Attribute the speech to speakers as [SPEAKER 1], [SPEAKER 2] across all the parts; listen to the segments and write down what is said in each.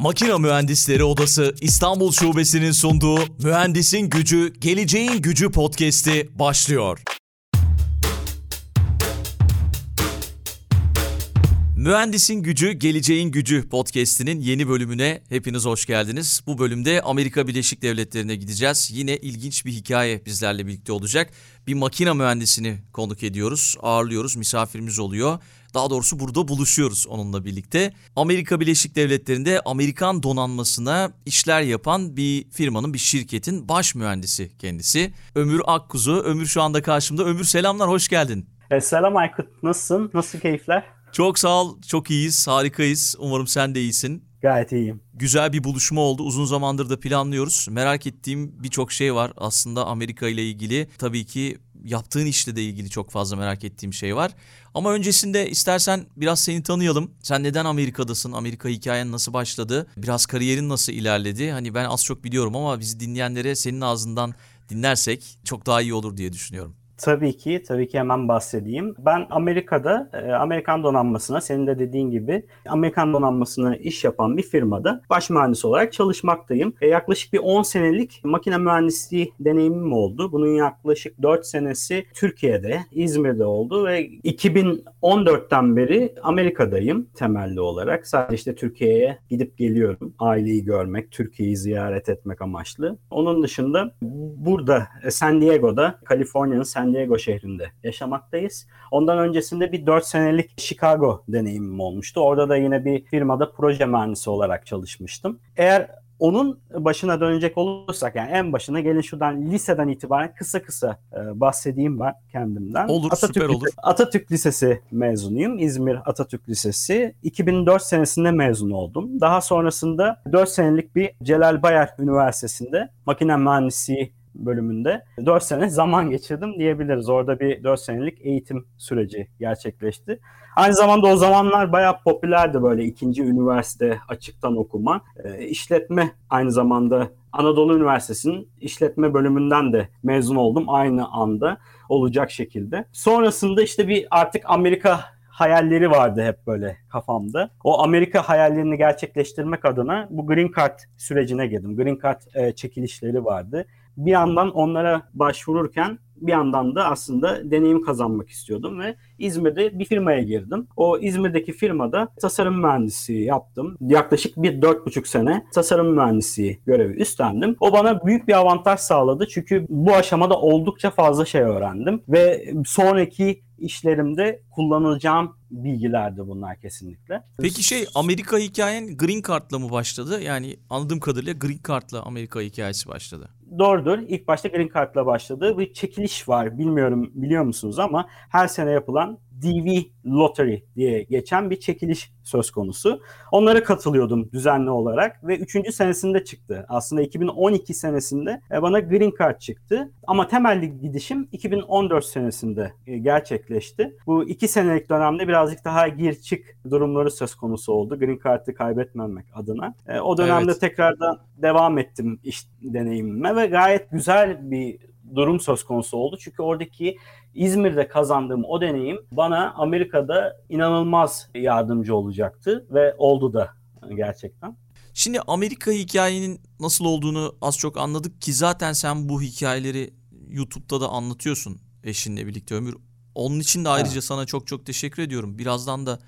[SPEAKER 1] Makina Mühendisleri Odası İstanbul Şubesi'nin sunduğu Mühendisin Gücü, Geleceğin Gücü podcast'i başlıyor. Mühendisin Gücü, Geleceğin Gücü podcast'inin yeni bölümüne hepiniz hoş geldiniz. Bu bölümde Amerika Birleşik Devletleri'ne gideceğiz. Yine ilginç bir hikaye bizlerle birlikte olacak. Bir makina mühendisini konuk ediyoruz, ağırlıyoruz, misafirimiz oluyor. Daha doğrusu burada buluşuyoruz onunla birlikte. Amerika Birleşik Devletleri'nde Amerikan donanmasına işler yapan bir firmanın, bir şirketin baş mühendisi kendisi. Ömür Akkuzu. Ömür şu anda karşımda. Ömür selamlar, hoş geldin.
[SPEAKER 2] E, selam Aykut, nasılsın? Nasıl keyifler?
[SPEAKER 1] Çok sağ ol, çok iyiyiz, harikayız. Umarım sen de iyisin.
[SPEAKER 2] Gayet iyiyim.
[SPEAKER 1] Güzel bir buluşma oldu. Uzun zamandır da planlıyoruz. Merak ettiğim birçok şey var aslında Amerika ile ilgili. Tabii ki yaptığın işle de ilgili çok fazla merak ettiğim şey var. Ama öncesinde istersen biraz seni tanıyalım. Sen neden Amerika'dasın? Amerika hikayen nasıl başladı? Biraz kariyerin nasıl ilerledi? Hani ben az çok biliyorum ama bizi dinleyenlere senin ağzından dinlersek çok daha iyi olur diye düşünüyorum.
[SPEAKER 2] Tabii ki, tabii ki hemen bahsedeyim. Ben Amerika'da, e, Amerikan donanmasına, senin de dediğin gibi Amerikan donanmasına iş yapan bir firmada baş mühendis olarak çalışmaktayım. E, yaklaşık bir 10 senelik makine mühendisliği deneyimim oldu. Bunun yaklaşık 4 senesi Türkiye'de, İzmir'de oldu ve 2014'ten beri Amerika'dayım temelli olarak. Sadece işte Türkiye'ye gidip geliyorum. Aileyi görmek, Türkiye'yi ziyaret etmek amaçlı. Onun dışında burada e, San Diego'da, Kaliforniya'nın San Diego şehrinde yaşamaktayız. Ondan öncesinde bir 4 senelik Chicago deneyimim olmuştu. Orada da yine bir firmada proje mühendisi olarak çalışmıştım. Eğer onun başına dönecek olursak yani en başına gelin şuradan liseden itibaren kısa kısa e, bahsedeyim ben kendimden.
[SPEAKER 1] Olur
[SPEAKER 2] Atatürk,
[SPEAKER 1] süper olur.
[SPEAKER 2] Atatürk Lisesi mezunuyum. İzmir Atatürk Lisesi. 2004 senesinde mezun oldum. Daha sonrasında 4 senelik bir Celal Bayar Üniversitesi'nde makine mühendisliği bölümünde 4 sene zaman geçirdim diyebiliriz. Orada bir 4 senelik eğitim süreci gerçekleşti. Aynı zamanda o zamanlar bayağı popülerdi böyle ikinci üniversite açıktan okuma. E, işletme aynı zamanda Anadolu Üniversitesi'nin işletme bölümünden de mezun oldum aynı anda olacak şekilde. Sonrasında işte bir artık Amerika hayalleri vardı hep böyle kafamda. O Amerika hayallerini gerçekleştirmek adına bu Green Card sürecine girdim. Green Card e, çekilişleri vardı bir yandan onlara başvururken bir yandan da aslında deneyim kazanmak istiyordum ve İzmir'de bir firmaya girdim. O İzmir'deki firmada tasarım mühendisliği yaptım. Yaklaşık bir dört buçuk sene tasarım mühendisliği görevi üstlendim. O bana büyük bir avantaj sağladı çünkü bu aşamada oldukça fazla şey öğrendim ve sonraki işlerimde kullanacağım bilgilerdi bunlar kesinlikle.
[SPEAKER 1] Peki şey Amerika hikayen Green Card'la mı başladı? Yani anladığım kadarıyla Green Card'la Amerika hikayesi başladı.
[SPEAKER 2] Doğrudur. İlk başta Green Card'la başladı. Bir çekiliş var. Bilmiyorum biliyor musunuz ama her sene yapılan DV Lottery diye geçen bir çekiliş söz konusu. Onlara katılıyordum düzenli olarak ve 3. senesinde çıktı. Aslında 2012 senesinde e, bana Green Card çıktı. Ama temelli gidişim 2014 senesinde e, gerçekleşti. Bu iki senelik dönemde birazcık daha gir çık durumları söz konusu oldu. Green Card'ı kaybetmemek adına. E, o dönemde evet. tekrardan devam ettim iş deneyimime ve gayet güzel bir durum söz konusu oldu. Çünkü oradaki İzmir'de kazandığım o deneyim bana Amerika'da inanılmaz yardımcı olacaktı ve oldu da gerçekten.
[SPEAKER 1] Şimdi Amerika hikayenin nasıl olduğunu az çok anladık ki zaten sen bu hikayeleri YouTube'da da anlatıyorsun eşinle birlikte Ömür. Onun için de ayrıca evet. sana çok çok teşekkür ediyorum. Birazdan da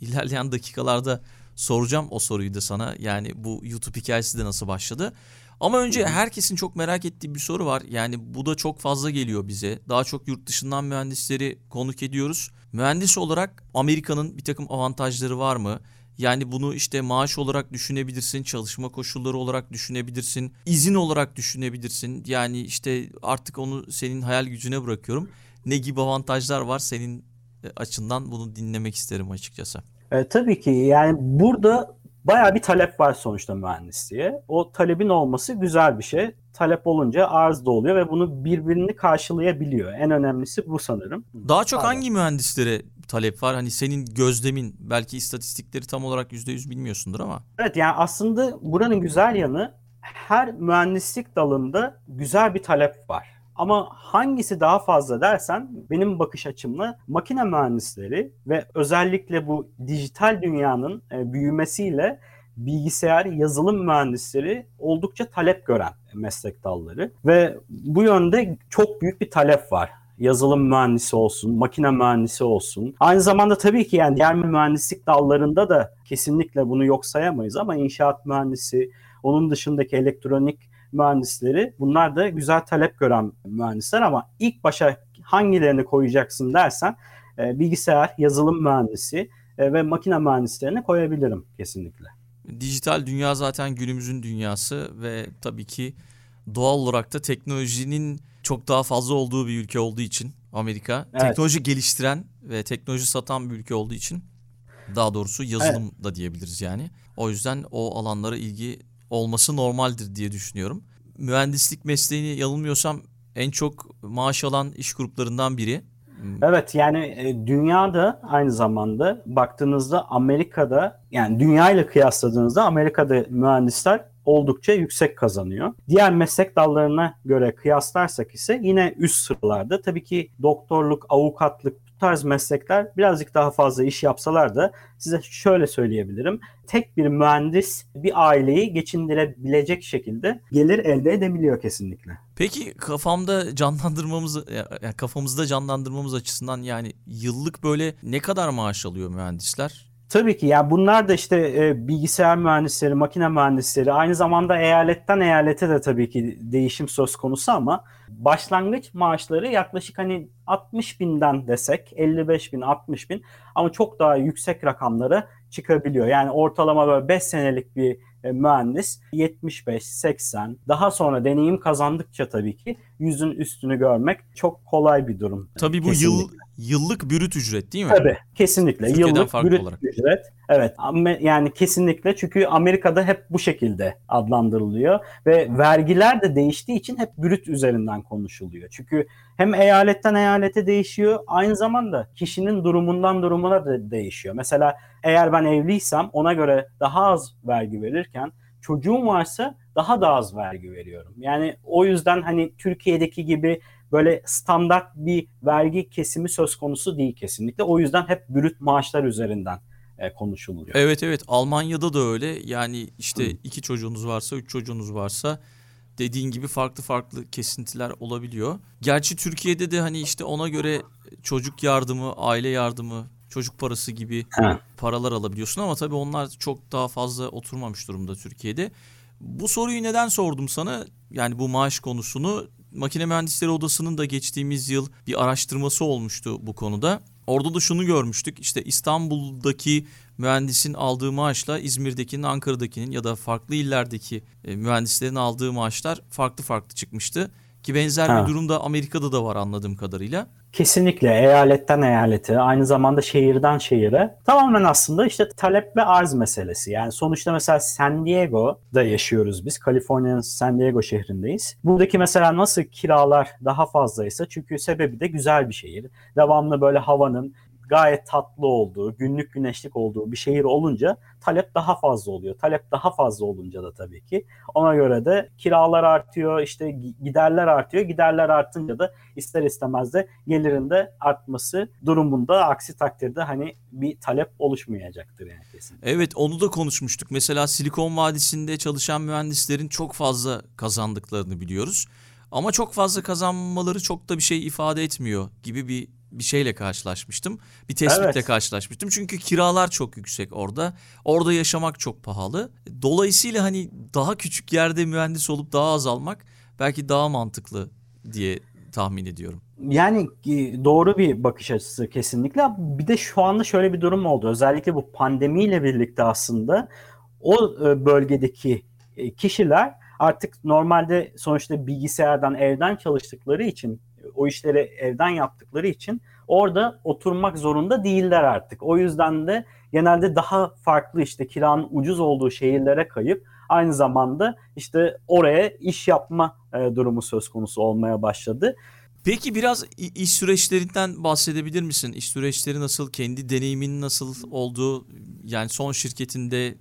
[SPEAKER 1] ilerleyen dakikalarda soracağım o soruyu da sana. Yani bu YouTube hikayesi de nasıl başladı? Ama önce herkesin çok merak ettiği bir soru var. Yani bu da çok fazla geliyor bize. Daha çok yurt dışından mühendisleri konuk ediyoruz. Mühendis olarak Amerika'nın bir takım avantajları var mı? Yani bunu işte maaş olarak düşünebilirsin, çalışma koşulları olarak düşünebilirsin, izin olarak düşünebilirsin. Yani işte artık onu senin hayal gücüne bırakıyorum. Ne gibi avantajlar var senin e, açından bunu dinlemek isterim açıkçası.
[SPEAKER 2] E, tabii ki yani burada Baya bir talep var sonuçta mühendisliğe. O talebin olması güzel bir şey. Talep olunca arz da oluyor ve bunu birbirini karşılayabiliyor. En önemlisi bu sanırım.
[SPEAKER 1] Daha çok Pardon. hangi mühendislere talep var? Hani senin gözlemin belki istatistikleri tam olarak %100 bilmiyorsundur ama.
[SPEAKER 2] Evet yani aslında buranın güzel yanı her mühendislik dalında güzel bir talep var. Ama hangisi daha fazla dersen benim bakış açımla makine mühendisleri ve özellikle bu dijital dünyanın e, büyümesiyle bilgisayar yazılım mühendisleri oldukça talep gören meslek dalları ve bu yönde çok büyük bir talep var yazılım mühendisi olsun, makine mühendisi olsun. Aynı zamanda tabii ki yani diğer mühendislik dallarında da kesinlikle bunu yok sayamayız ama inşaat mühendisi, onun dışındaki elektronik mühendisleri bunlar da güzel talep gören mühendisler ama ilk başa hangilerini koyacaksın dersen e, bilgisayar, yazılım mühendisi e, ve makine mühendislerini koyabilirim kesinlikle.
[SPEAKER 1] Dijital dünya zaten günümüzün dünyası ve tabii ki doğal olarak da teknolojinin çok daha fazla olduğu bir ülke olduğu için Amerika evet. teknoloji geliştiren ve teknoloji satan bir ülke olduğu için daha doğrusu yazılım evet. da diyebiliriz yani. O yüzden o alanlara ilgi olması normaldir diye düşünüyorum. Mühendislik mesleğini yanılmıyorsam en çok maaş alan iş gruplarından biri.
[SPEAKER 2] Evet yani e, dünyada aynı zamanda baktığınızda Amerika'da yani dünya ile kıyasladığınızda Amerika'da mühendisler oldukça yüksek kazanıyor. Diğer meslek dallarına göre kıyaslarsak ise yine üst sıralarda. Tabii ki doktorluk, avukatlık tarz meslekler birazcık daha fazla iş yapsalar da size şöyle söyleyebilirim. Tek bir mühendis bir aileyi geçindirebilecek şekilde gelir elde edebiliyor kesinlikle.
[SPEAKER 1] Peki kafamda canlandırmamız yani kafamızda canlandırmamız açısından yani yıllık böyle ne kadar maaş alıyor mühendisler?
[SPEAKER 2] Tabii ki yani bunlar da işte e, bilgisayar mühendisleri, makine mühendisleri aynı zamanda eyaletten eyalete de tabii ki değişim söz konusu ama başlangıç maaşları yaklaşık hani 60 binden desek 55 bin 60 bin ama çok daha yüksek rakamlara çıkabiliyor. Yani ortalama böyle 5 senelik bir e, mühendis 75-80 daha sonra deneyim kazandıkça tabii ki yüzün üstünü görmek çok kolay bir durum.
[SPEAKER 1] Tabii bu kesinlikle. yıl yıllık bürüt ücret değil mi?
[SPEAKER 2] Tabii kesinlikle Türkiye'den yıllık bürüt olarak. ücret. Evet yani kesinlikle çünkü Amerika'da hep bu şekilde adlandırılıyor ve vergiler de değiştiği için hep bürüt üzerinden konuşuluyor. Çünkü hem eyaletten eyalete değişiyor aynı zamanda kişinin durumundan durumuna da değişiyor. Mesela eğer ben evliysem ona göre daha az vergi verirken çocuğum varsa daha da az vergi veriyorum. Yani o yüzden hani Türkiye'deki gibi böyle standart bir vergi kesimi söz konusu değil kesinlikle. O yüzden hep brüt maaşlar üzerinden e, konuşuluyor.
[SPEAKER 1] Evet evet Almanya'da da öyle. Yani işte Hı. iki çocuğunuz varsa, üç çocuğunuz varsa dediğin gibi farklı farklı kesintiler olabiliyor. Gerçi Türkiye'de de hani işte ona göre çocuk yardımı, aile yardımı, çocuk parası gibi ha. paralar alabiliyorsun ama tabii onlar çok daha fazla oturmamış durumda Türkiye'de. Bu soruyu neden sordum sana? Yani bu maaş konusunu Makine Mühendisleri Odası'nın da geçtiğimiz yıl bir araştırması olmuştu bu konuda. Orada da şunu görmüştük. İşte İstanbul'daki mühendisin aldığı maaşla İzmir'dekinin, Ankara'dakinin ya da farklı illerdeki e, mühendislerin aldığı maaşlar farklı farklı çıkmıştı. Ki benzer ha. bir durumda Amerika'da da var anladığım kadarıyla.
[SPEAKER 2] Kesinlikle eyaletten eyalete, aynı zamanda şehirden şehire tamamen aslında işte talep ve arz meselesi. Yani sonuçta mesela San Diego'da yaşıyoruz biz. Kaliforniya'nın San Diego şehrindeyiz. Buradaki mesela nasıl kiralar daha fazlaysa çünkü sebebi de güzel bir şehir. Devamlı böyle havanın gayet tatlı olduğu, günlük güneşlik olduğu bir şehir olunca talep daha fazla oluyor. Talep daha fazla olunca da tabii ki ona göre de kiralar artıyor, işte giderler artıyor. Giderler artınca da ister istemez de gelirin de artması durumunda aksi takdirde hani bir talep oluşmayacaktır yani kesin.
[SPEAKER 1] Evet onu da konuşmuştuk. Mesela Silikon Vadisi'nde çalışan mühendislerin çok fazla kazandıklarını biliyoruz. Ama çok fazla kazanmaları çok da bir şey ifade etmiyor gibi bir bir şeyle karşılaşmıştım. Bir tespitle evet. karşılaşmıştım. Çünkü kiralar çok yüksek orada. Orada yaşamak çok pahalı. Dolayısıyla hani daha küçük yerde mühendis olup daha az almak belki daha mantıklı diye tahmin ediyorum.
[SPEAKER 2] Yani e, doğru bir bakış açısı kesinlikle. Bir de şu anda şöyle bir durum oldu. Özellikle bu pandemiyle birlikte aslında o e, bölgedeki e, kişiler artık normalde sonuçta bilgisayardan evden çalıştıkları için o işleri evden yaptıkları için orada oturmak zorunda değiller artık. O yüzden de genelde daha farklı işte kiranın ucuz olduğu şehirlere kayıp aynı zamanda işte oraya iş yapma e, durumu söz konusu olmaya başladı.
[SPEAKER 1] Peki biraz iş süreçlerinden bahsedebilir misin? İş süreçleri nasıl? Kendi deneyimin nasıl oldu? Yani son şirketinde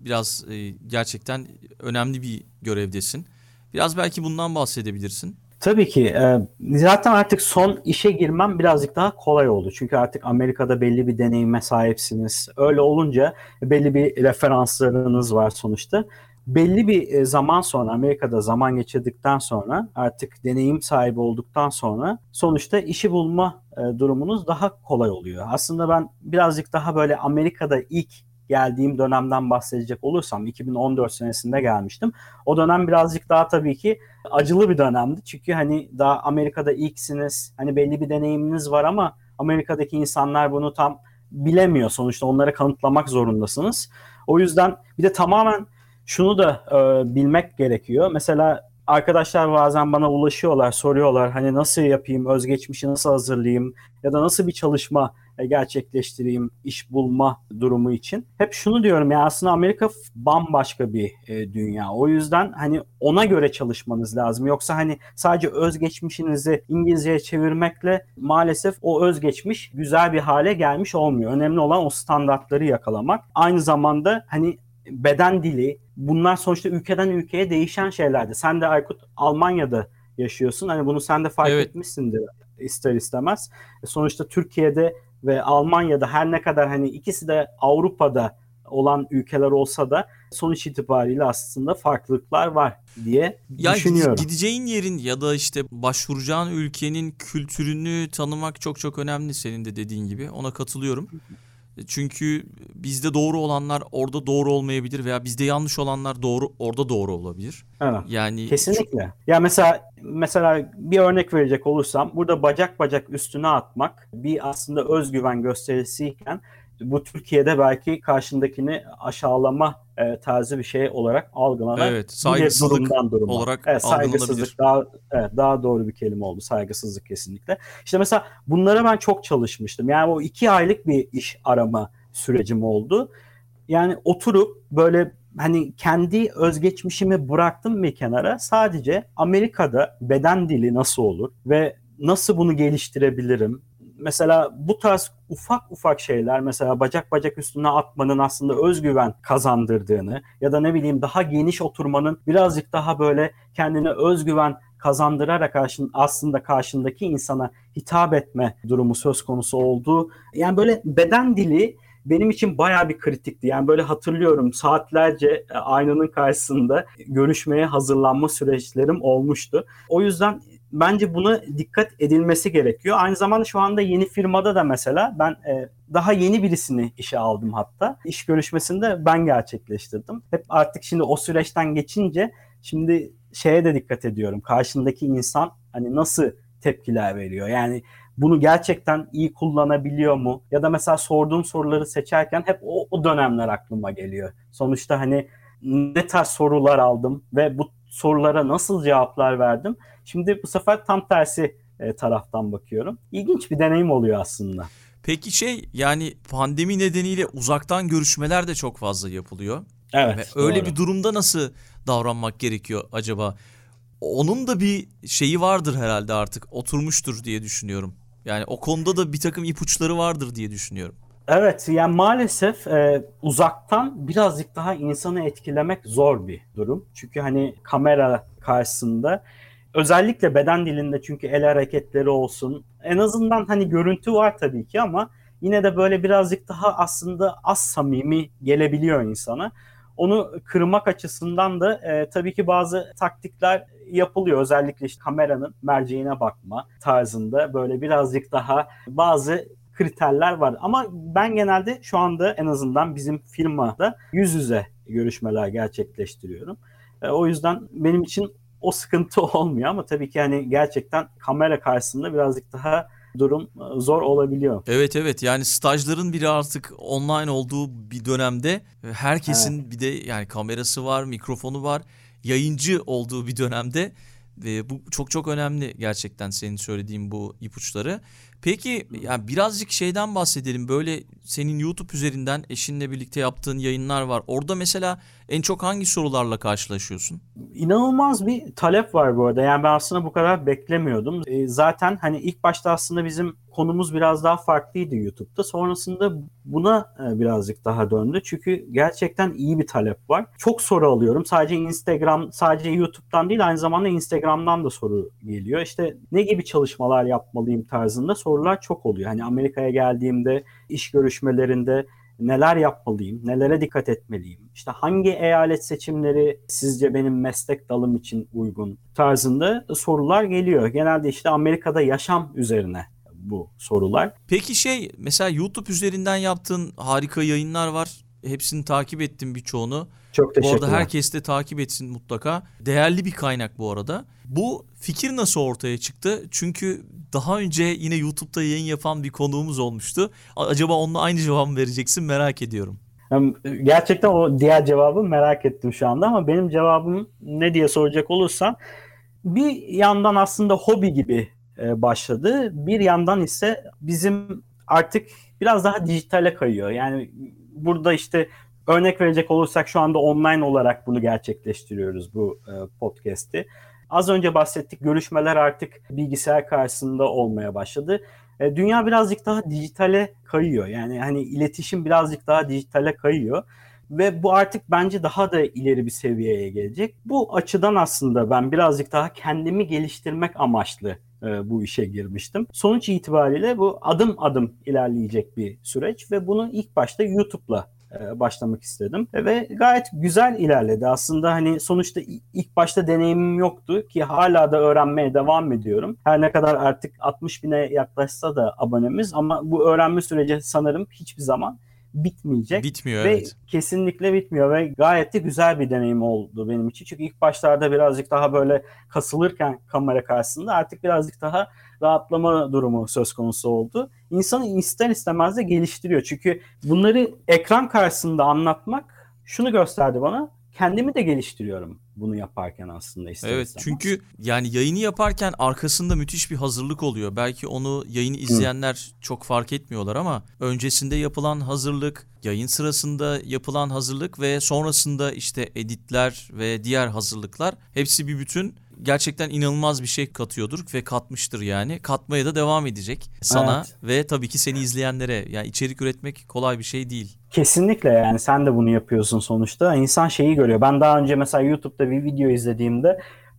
[SPEAKER 1] biraz e, gerçekten önemli bir görevdesin. Biraz belki bundan bahsedebilirsin.
[SPEAKER 2] Tabii ki. E, zaten artık son işe girmem birazcık daha kolay oldu. Çünkü artık Amerika'da belli bir deneyime sahipsiniz. Öyle olunca belli bir referanslarınız var sonuçta. Belli bir e, zaman sonra Amerika'da zaman geçirdikten sonra artık deneyim sahibi olduktan sonra sonuçta işi bulma e, durumunuz daha kolay oluyor. Aslında ben birazcık daha böyle Amerika'da ilk geldiğim dönemden bahsedecek olursam 2014 senesinde gelmiştim. O dönem birazcık daha tabii ki acılı bir dönemdi. Çünkü hani daha Amerika'da ilksiniz. Hani belli bir deneyiminiz var ama Amerika'daki insanlar bunu tam bilemiyor. Sonuçta onlara kanıtlamak zorundasınız. O yüzden bir de tamamen şunu da e, bilmek gerekiyor. Mesela arkadaşlar bazen bana ulaşıyorlar, soruyorlar hani nasıl yapayım, özgeçmişi nasıl hazırlayayım ya da nasıl bir çalışma gerçekleştireyim iş bulma durumu için. Hep şunu diyorum ya aslında Amerika bambaşka bir e, dünya. O yüzden hani ona göre çalışmanız lazım. Yoksa hani sadece özgeçmişinizi İngilizceye çevirmekle maalesef o özgeçmiş güzel bir hale gelmiş olmuyor. Önemli olan o standartları yakalamak. Aynı zamanda hani beden dili bunlar sonuçta ülkeden ülkeye değişen şeylerdi. Sen de Aykut Almanya'da yaşıyorsun. Hani bunu sen de fark evet. etmişsindir ister istemez. E, sonuçta Türkiye'de ve Almanya'da her ne kadar hani ikisi de Avrupa'da olan ülkeler olsa da sonuç itibariyle aslında farklılıklar var diye ya düşünüyorum.
[SPEAKER 1] Gideceğin yerin ya da işte başvuracağın ülkenin kültürünü tanımak çok çok önemli senin de dediğin gibi. Ona katılıyorum. Çünkü bizde doğru olanlar orada doğru olmayabilir veya bizde yanlış olanlar doğru orada doğru olabilir.
[SPEAKER 2] Evet. Yani kesinlikle. Ya mesela mesela bir örnek verecek olursam burada bacak bacak üstüne atmak bir aslında özgüven gösterisiyken bu Türkiye'de belki karşındakini aşağılama e, tarzı bir şey olarak algılanan
[SPEAKER 1] evet, saygısızlık durumdan duruma. olarak
[SPEAKER 2] evet, saygısızlık daha evet, daha doğru bir kelime oldu. Saygısızlık kesinlikle. İşte mesela bunlara ben çok çalışmıştım. Yani o iki aylık bir iş arama sürecim oldu. Yani oturup böyle hani kendi özgeçmişimi bıraktım bir kenara. Sadece Amerika'da beden dili nasıl olur ve nasıl bunu geliştirebilirim? Mesela bu tarz ufak ufak şeyler mesela bacak bacak üstüne atmanın aslında özgüven kazandırdığını ya da ne bileyim daha geniş oturmanın birazcık daha böyle kendine özgüven kazandırarak aslında karşındaki insana hitap etme durumu söz konusu olduğu yani böyle beden dili benim için baya bir kritikti. Yani böyle hatırlıyorum saatlerce e, aynanın karşısında görüşmeye hazırlanma süreçlerim olmuştu. O yüzden bence buna dikkat edilmesi gerekiyor. Aynı zamanda şu anda yeni firmada da mesela ben e, daha yeni birisini işe aldım hatta. İş görüşmesinde ben gerçekleştirdim. Hep artık şimdi o süreçten geçince şimdi şeye de dikkat ediyorum. Karşındaki insan hani nasıl tepkiler veriyor? Yani bunu gerçekten iyi kullanabiliyor mu? Ya da mesela sorduğum soruları seçerken hep o, o dönemler aklıma geliyor. Sonuçta hani ne tarz sorular aldım ve bu sorulara nasıl cevaplar verdim? Şimdi bu sefer tam tersi e, taraftan bakıyorum. İlginç bir deneyim oluyor aslında.
[SPEAKER 1] Peki şey yani pandemi nedeniyle uzaktan görüşmeler de çok fazla yapılıyor.
[SPEAKER 2] Evet.
[SPEAKER 1] Ve öyle bir durumda nasıl davranmak gerekiyor acaba? Onun da bir şeyi vardır herhalde artık oturmuştur diye düşünüyorum. Yani o konuda da bir takım ipuçları vardır diye düşünüyorum.
[SPEAKER 2] Evet yani maalesef e, uzaktan birazcık daha insanı etkilemek zor bir durum. Çünkü hani kamera karşısında özellikle beden dilinde çünkü el hareketleri olsun en azından hani görüntü var tabii ki ama yine de böyle birazcık daha aslında az samimi gelebiliyor insana. Onu kırmak açısından da e, tabii ki bazı taktikler yapılıyor. Özellikle işte kameranın merceğine bakma tarzında böyle birazcık daha bazı kriterler var. Ama ben genelde şu anda en azından bizim firmada yüz yüze görüşmeler gerçekleştiriyorum. E, o yüzden benim için o sıkıntı olmuyor ama tabii ki hani gerçekten kamera karşısında birazcık daha durum e, zor olabiliyor.
[SPEAKER 1] Evet evet yani stajların biri artık online olduğu bir dönemde herkesin evet. bir de yani kamerası var, mikrofonu var, yayıncı olduğu bir dönemde ve bu çok çok önemli gerçekten senin söylediğin bu ipuçları. Peki yani birazcık şeyden bahsedelim. Böyle senin YouTube üzerinden eşinle birlikte yaptığın yayınlar var. Orada mesela En çok hangi sorularla karşılaşıyorsun?
[SPEAKER 2] İnanılmaz bir talep var bu arada. Yani ben aslında bu kadar beklemiyordum. E, zaten hani ilk başta aslında bizim konumuz biraz daha farklıydı YouTube'da. Sonrasında buna e, birazcık daha döndü. Çünkü gerçekten iyi bir talep var. Çok soru alıyorum. Sadece Instagram, sadece YouTube'dan değil aynı zamanda Instagram'dan da soru geliyor. İşte ne gibi çalışmalar yapmalıyım tarzında sorular çok oluyor. Hani Amerika'ya geldiğimde, iş görüşmelerinde neler yapmalıyım, nelere dikkat etmeliyim, işte hangi eyalet seçimleri sizce benim meslek dalım için uygun tarzında sorular geliyor. Genelde işte Amerika'da yaşam üzerine bu sorular.
[SPEAKER 1] Peki şey mesela YouTube üzerinden yaptığın harika yayınlar var. Hepsini takip ettim birçoğunu.
[SPEAKER 2] Çok teşekkürler.
[SPEAKER 1] Bu arada herkes de takip etsin mutlaka. Değerli bir kaynak bu arada. Bu fikir nasıl ortaya çıktı? Çünkü daha önce yine YouTube'da yayın yapan bir konuğumuz olmuştu. Acaba onunla aynı cevabı vereceksin merak ediyorum.
[SPEAKER 2] Gerçekten o diğer cevabı merak ettim şu anda ama benim cevabım ne diye soracak olursan bir yandan aslında hobi gibi e, başladı. Bir yandan ise bizim artık biraz daha dijitale kayıyor. Yani burada işte örnek verecek olursak şu anda online olarak bunu gerçekleştiriyoruz bu e, podcast'i. Az önce bahsettik görüşmeler artık bilgisayar karşısında olmaya başladı. E, dünya birazcık daha dijitale kayıyor. Yani hani iletişim birazcık daha dijitale kayıyor ve bu artık bence daha da ileri bir seviyeye gelecek. Bu açıdan aslında ben birazcık daha kendimi geliştirmek amaçlı e, bu işe girmiştim. Sonuç itibariyle bu adım adım ilerleyecek bir süreç ve bunu ilk başta YouTube'la başlamak istedim. Ve gayet güzel ilerledi. Aslında hani sonuçta ilk başta deneyimim yoktu ki hala da öğrenmeye devam ediyorum. Her ne kadar artık 60 bine yaklaşsa da abonemiz ama bu öğrenme süreci sanırım hiçbir zaman bitmeyecek.
[SPEAKER 1] Bitmiyor
[SPEAKER 2] ve
[SPEAKER 1] evet.
[SPEAKER 2] Kesinlikle bitmiyor ve gayet de güzel bir deneyim oldu benim için. Çünkü ilk başlarda birazcık daha böyle kasılırken kamera karşısında artık birazcık daha rahatlama durumu söz konusu oldu. İnsanı ister istemez de geliştiriyor. Çünkü bunları ekran karşısında anlatmak şunu gösterdi bana. Kendimi de geliştiriyorum bunu yaparken aslında ister
[SPEAKER 1] Evet
[SPEAKER 2] istemez.
[SPEAKER 1] çünkü yani yayını yaparken arkasında müthiş bir hazırlık oluyor. Belki onu yayını izleyenler Hı. çok fark etmiyorlar ama öncesinde yapılan hazırlık, yayın sırasında yapılan hazırlık ve sonrasında işte editler ve diğer hazırlıklar hepsi bir bütün gerçekten inanılmaz bir şey katıyordur ve katmıştır yani. Katmaya da devam edecek sana evet. ve tabii ki seni izleyenlere. Yani içerik üretmek kolay bir şey değil.
[SPEAKER 2] Kesinlikle yani sen de bunu yapıyorsun sonuçta. İnsan şeyi görüyor. Ben daha önce mesela YouTube'da bir video izlediğimde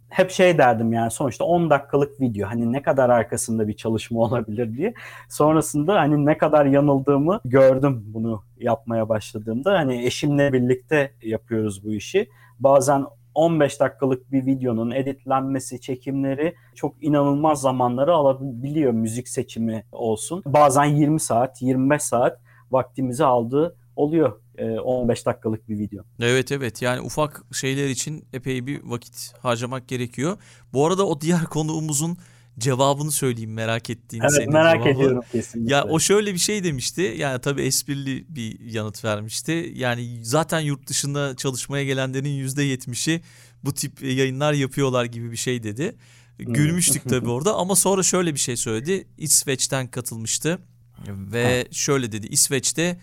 [SPEAKER 2] hep şey derdim yani sonuçta 10 dakikalık video hani ne kadar arkasında bir çalışma olabilir diye. Sonrasında hani ne kadar yanıldığımı gördüm bunu yapmaya başladığımda. Hani eşimle birlikte yapıyoruz bu işi. Bazen 15 dakikalık bir videonun editlenmesi, çekimleri çok inanılmaz zamanları alabiliyor müzik seçimi olsun. Bazen 20 saat, 25 saat vaktimizi aldığı oluyor 15 e, dakikalık bir video.
[SPEAKER 1] Evet evet yani ufak şeyler için epey bir vakit harcamak gerekiyor. Bu arada o diğer konuğumuzun cevabını söyleyeyim merak ettiğini.
[SPEAKER 2] Evet merak cevabı. ediyorum kesinlikle.
[SPEAKER 1] Ya o şöyle bir şey demişti. Yani tabii esprili bir yanıt vermişti. Yani zaten yurt dışında çalışmaya gelenlerin yüzde yetmişi bu tip yayınlar yapıyorlar gibi bir şey dedi. Hmm. Gülmüştük tabii orada ama sonra şöyle bir şey söyledi. İsveç'ten katılmıştı ve şöyle dedi. İsveç'te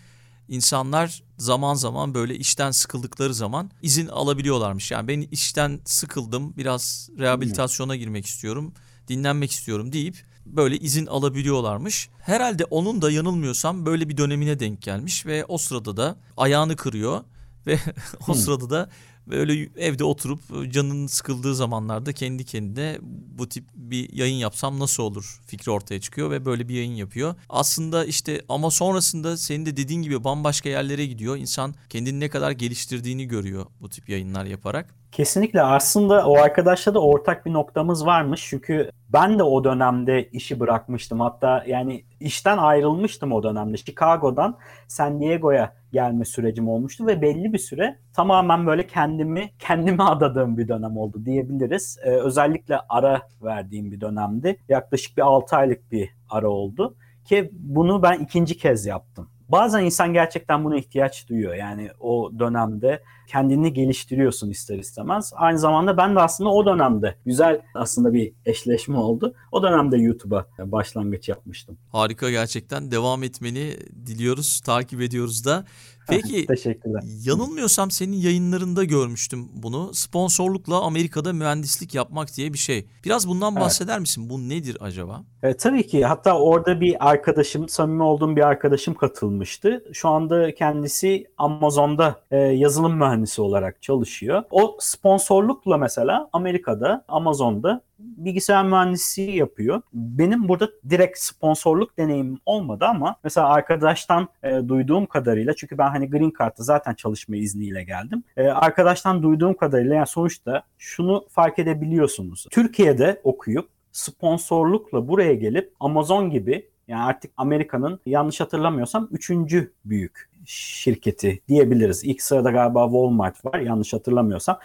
[SPEAKER 1] insanlar zaman zaman böyle işten sıkıldıkları zaman izin alabiliyorlarmış. Yani ben işten sıkıldım biraz rehabilitasyona girmek istiyorum dinlenmek istiyorum deyip böyle izin alabiliyorlarmış. Herhalde onun da yanılmıyorsam böyle bir dönemine denk gelmiş ve o sırada da ayağını kırıyor ve o hmm. sırada da böyle evde oturup canının sıkıldığı zamanlarda kendi kendine bu tip bir yayın yapsam nasıl olur fikri ortaya çıkıyor ve böyle bir yayın yapıyor. Aslında işte ama sonrasında senin de dediğin gibi bambaşka yerlere gidiyor. İnsan kendini ne kadar geliştirdiğini görüyor bu tip yayınlar yaparak.
[SPEAKER 2] Kesinlikle aslında o arkadaşla da ortak bir noktamız varmış. Çünkü ben de o dönemde işi bırakmıştım. Hatta yani işten ayrılmıştım o dönemde. Chicago'dan San Diego'ya gelme sürecim olmuştu ve belli bir süre tamamen böyle kendimi kendime adadığım bir dönem oldu diyebiliriz. Ee, özellikle ara verdiğim bir dönemdi. Yaklaşık bir 6 aylık bir ara oldu ki bunu ben ikinci kez yaptım. Bazen insan gerçekten buna ihtiyaç duyuyor. Yani o dönemde kendini geliştiriyorsun ister istemez. Aynı zamanda ben de aslında o dönemde güzel aslında bir eşleşme oldu. O dönemde YouTube'a başlangıç yapmıştım.
[SPEAKER 1] Harika gerçekten. Devam etmeni diliyoruz, takip ediyoruz da. Peki
[SPEAKER 2] Teşekkürler.
[SPEAKER 1] yanılmıyorsam senin yayınlarında görmüştüm bunu. Sponsorlukla Amerika'da mühendislik yapmak diye bir şey. Biraz bundan
[SPEAKER 2] Evet.
[SPEAKER 1] bahseder misin? Bu nedir acaba?
[SPEAKER 2] E, tabii ki. Hatta orada bir arkadaşım, samimi olduğum bir arkadaşım katılmıştı. Şu anda kendisi Amazon'da e, yazılım mühendisi olarak çalışıyor. O sponsorlukla mesela Amerika'da, Amazon'da bilgisayar mühendisliği yapıyor. Benim burada direkt sponsorluk deneyimim olmadı ama mesela arkadaştan e, duyduğum kadarıyla çünkü ben hani Green Card'da zaten çalışma izniyle geldim. E, arkadaştan duyduğum kadarıyla yani sonuçta şunu fark edebiliyorsunuz. Türkiye'de okuyup sponsorlukla buraya gelip Amazon gibi yani artık Amerika'nın yanlış hatırlamıyorsam üçüncü büyük şirketi diyebiliriz. İlk sırada galiba Walmart var yanlış hatırlamıyorsam.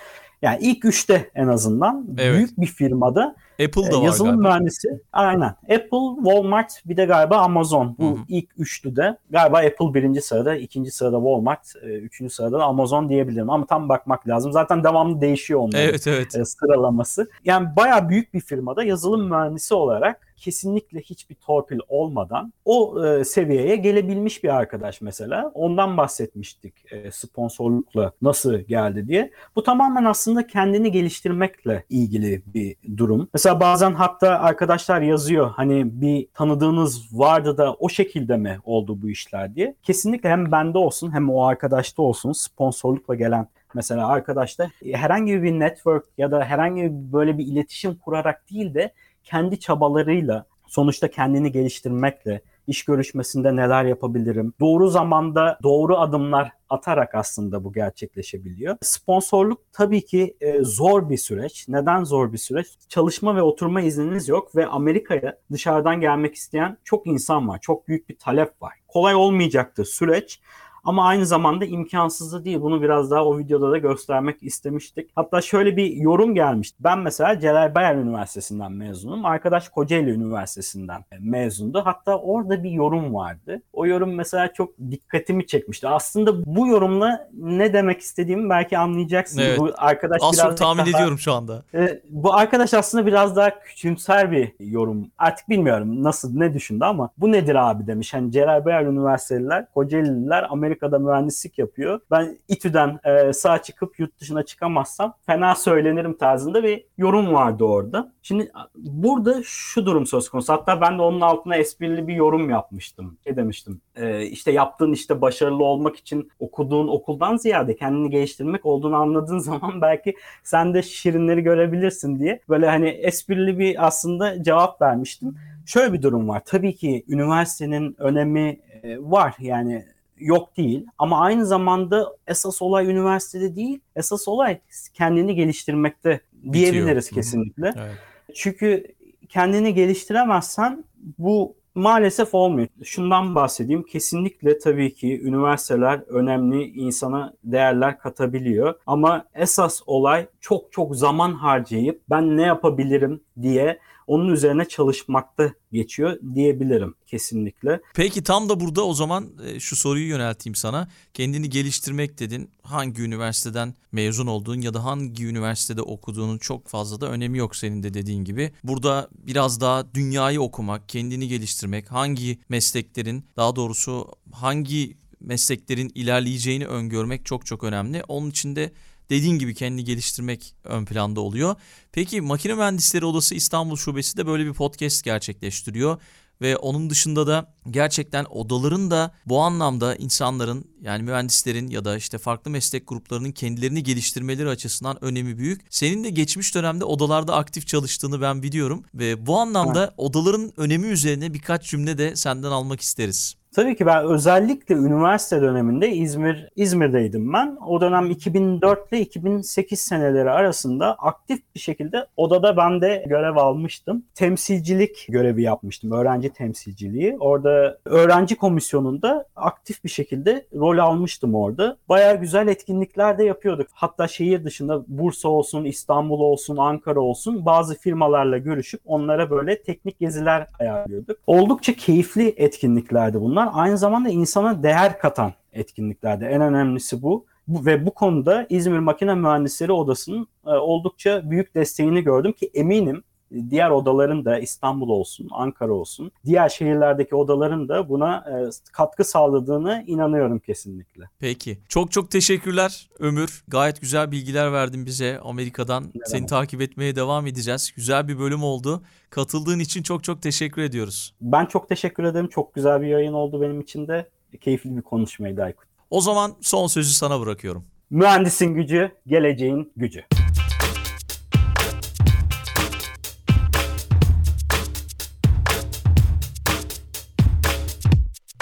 [SPEAKER 2] Yani ilk üçte en azından
[SPEAKER 1] Evet.
[SPEAKER 2] büyük bir firmada
[SPEAKER 1] Apple da
[SPEAKER 2] e,
[SPEAKER 1] var
[SPEAKER 2] yazılım
[SPEAKER 1] galiba.
[SPEAKER 2] mühendisi. Aynen. Apple, Walmart bir de galiba Amazon. Bu
[SPEAKER 1] Hı hı.
[SPEAKER 2] ilk üçlü de galiba Apple birinci sırada, ikinci sırada Walmart, e, üçüncü sırada da Amazon diyebilirim. Ama tam bakmak lazım. Zaten devamlı değişiyor onların
[SPEAKER 1] Evet evet.
[SPEAKER 2] e, sıralaması. Yani bayağı büyük bir firmada yazılım mühendisi olarak kesinlikle hiçbir torpil olmadan o e, seviyeye gelebilmiş bir arkadaş mesela. Ondan bahsetmiştik e, sponsorlukla nasıl geldi diye. Bu tamamen aslında kendini geliştirmekle ilgili bir durum. Mesela bazen hatta arkadaşlar yazıyor hani bir tanıdığınız vardı da o şekilde mi oldu bu işler diye. Kesinlikle hem bende olsun hem o arkadaşta olsun sponsorlukla gelen mesela arkadaşta herhangi bir network ya da herhangi böyle bir iletişim kurarak değil de kendi çabalarıyla sonuçta kendini geliştirmekle iş görüşmesinde neler yapabilirim? Doğru zamanda doğru adımlar atarak aslında bu gerçekleşebiliyor. Sponsorluk tabii ki e, zor bir süreç. Neden zor bir süreç? Çalışma ve oturma izniniz yok ve Amerika'ya dışarıdan gelmek isteyen çok insan var. Çok büyük bir talep var. Kolay olmayacaktır süreç. Ama aynı zamanda imkansız da değil. Bunu biraz daha o videoda da göstermek istemiştik. Hatta şöyle bir yorum gelmişti. Ben mesela Celal Bayar Üniversitesi'nden mezunum. Arkadaş Kocaeli Üniversitesi'nden mezundu. Hatta orada bir yorum vardı. O yorum mesela çok dikkatimi çekmişti. Aslında bu yorumla ne demek istediğimi belki anlayacaksın.
[SPEAKER 1] Evet.
[SPEAKER 2] Bu arkadaş
[SPEAKER 1] Az çok
[SPEAKER 2] birazcık
[SPEAKER 1] tahmin
[SPEAKER 2] daha-
[SPEAKER 1] ediyorum şu anda.
[SPEAKER 2] e, bu arkadaş aslında biraz daha küçümser bir yorum. Artık bilmiyorum nasıl ne düşündü ama bu nedir abi demiş. Hani Celal Bayar Üniversiteliler, Kocaeli'liler Amerika'da mühendislik yapıyor. Ben İTÜ'den e, sağ çıkıp yurt dışına çıkamazsam fena söylenirim tarzında bir yorum vardı orada. Şimdi burada şu durum söz konusu. Hatta ben de onun altına esprili bir yorum yapmıştım. Ne demiştim? E, işte yaptığın işte başarılı olmak için okuduğun okuldan ziyade kendini geliştirmek olduğunu anladığın zaman belki sen de şirinleri görebilirsin diye böyle hani esprili bir aslında cevap vermiştim. Şöyle bir durum var. Tabii ki üniversitenin önemi e, var yani yok değil ama aynı zamanda esas olay üniversitede değil esas olay kendini geliştirmekte diyebiliriz
[SPEAKER 1] hı.
[SPEAKER 2] kesinlikle.
[SPEAKER 1] Evet.
[SPEAKER 2] Çünkü kendini geliştiremezsen bu maalesef olmuyor. Şundan bahsedeyim. Kesinlikle tabii ki üniversiteler önemli insana değerler katabiliyor. Ama esas olay çok çok zaman harcayıp ben ne yapabilirim diye onun üzerine çalışmakta geçiyor diyebilirim kesinlikle.
[SPEAKER 1] Peki tam da burada o zaman e, şu soruyu yönelteyim sana. Kendini geliştirmek dedin. Hangi üniversiteden mezun olduğun ya da hangi üniversitede okuduğunun çok fazla da önemi yok senin de dediğin gibi. Burada biraz daha dünyayı okumak, kendini geliştirmek, hangi mesleklerin daha doğrusu hangi mesleklerin ilerleyeceğini öngörmek çok çok önemli. Onun için de dediğin gibi kendini geliştirmek ön planda oluyor. Peki Makine Mühendisleri Odası İstanbul Şubesi de böyle bir podcast gerçekleştiriyor. Ve onun dışında da gerçekten odaların da bu anlamda insanların yani mühendislerin ya da işte farklı meslek gruplarının kendilerini geliştirmeleri açısından önemi büyük. Senin de geçmiş dönemde odalarda aktif çalıştığını ben biliyorum ve bu anlamda odaların önemi üzerine birkaç cümle de senden almak isteriz.
[SPEAKER 2] Tabii ki ben özellikle üniversite döneminde İzmir İzmir'deydim ben. O dönem 2004 ile 2008 seneleri arasında aktif bir şekilde odada ben de görev almıştım. Temsilcilik görevi yapmıştım. Öğrenci temsilciliği. Orada öğrenci komisyonunda aktif bir şekilde rol almıştım orada. Bayağı güzel etkinlikler de yapıyorduk. Hatta şehir dışında Bursa olsun, İstanbul olsun, Ankara olsun bazı firmalarla görüşüp onlara böyle teknik geziler ayarlıyorduk. Oldukça keyifli etkinliklerdi bunlar. Aynı zamanda insana değer katan etkinliklerde. En önemlisi bu. bu ve bu konuda İzmir Makine Mühendisleri Odası'nın e, oldukça büyük desteğini gördüm ki eminim diğer odaların da İstanbul olsun, Ankara olsun, diğer şehirlerdeki odaların da buna e, katkı sağladığını inanıyorum kesinlikle.
[SPEAKER 1] Peki. Çok çok teşekkürler Ömür. Gayet güzel bilgiler verdin bize Amerika'dan. Seni
[SPEAKER 2] demek.
[SPEAKER 1] takip etmeye devam edeceğiz. Güzel bir bölüm oldu. Katıldığın için çok çok teşekkür ediyoruz.
[SPEAKER 2] Ben çok teşekkür ederim. Çok güzel bir yayın oldu benim için de. Keyifli bir konuşmaydı Aykut.
[SPEAKER 1] O zaman son sözü sana bırakıyorum.
[SPEAKER 2] Mühendisin gücü, geleceğin gücü.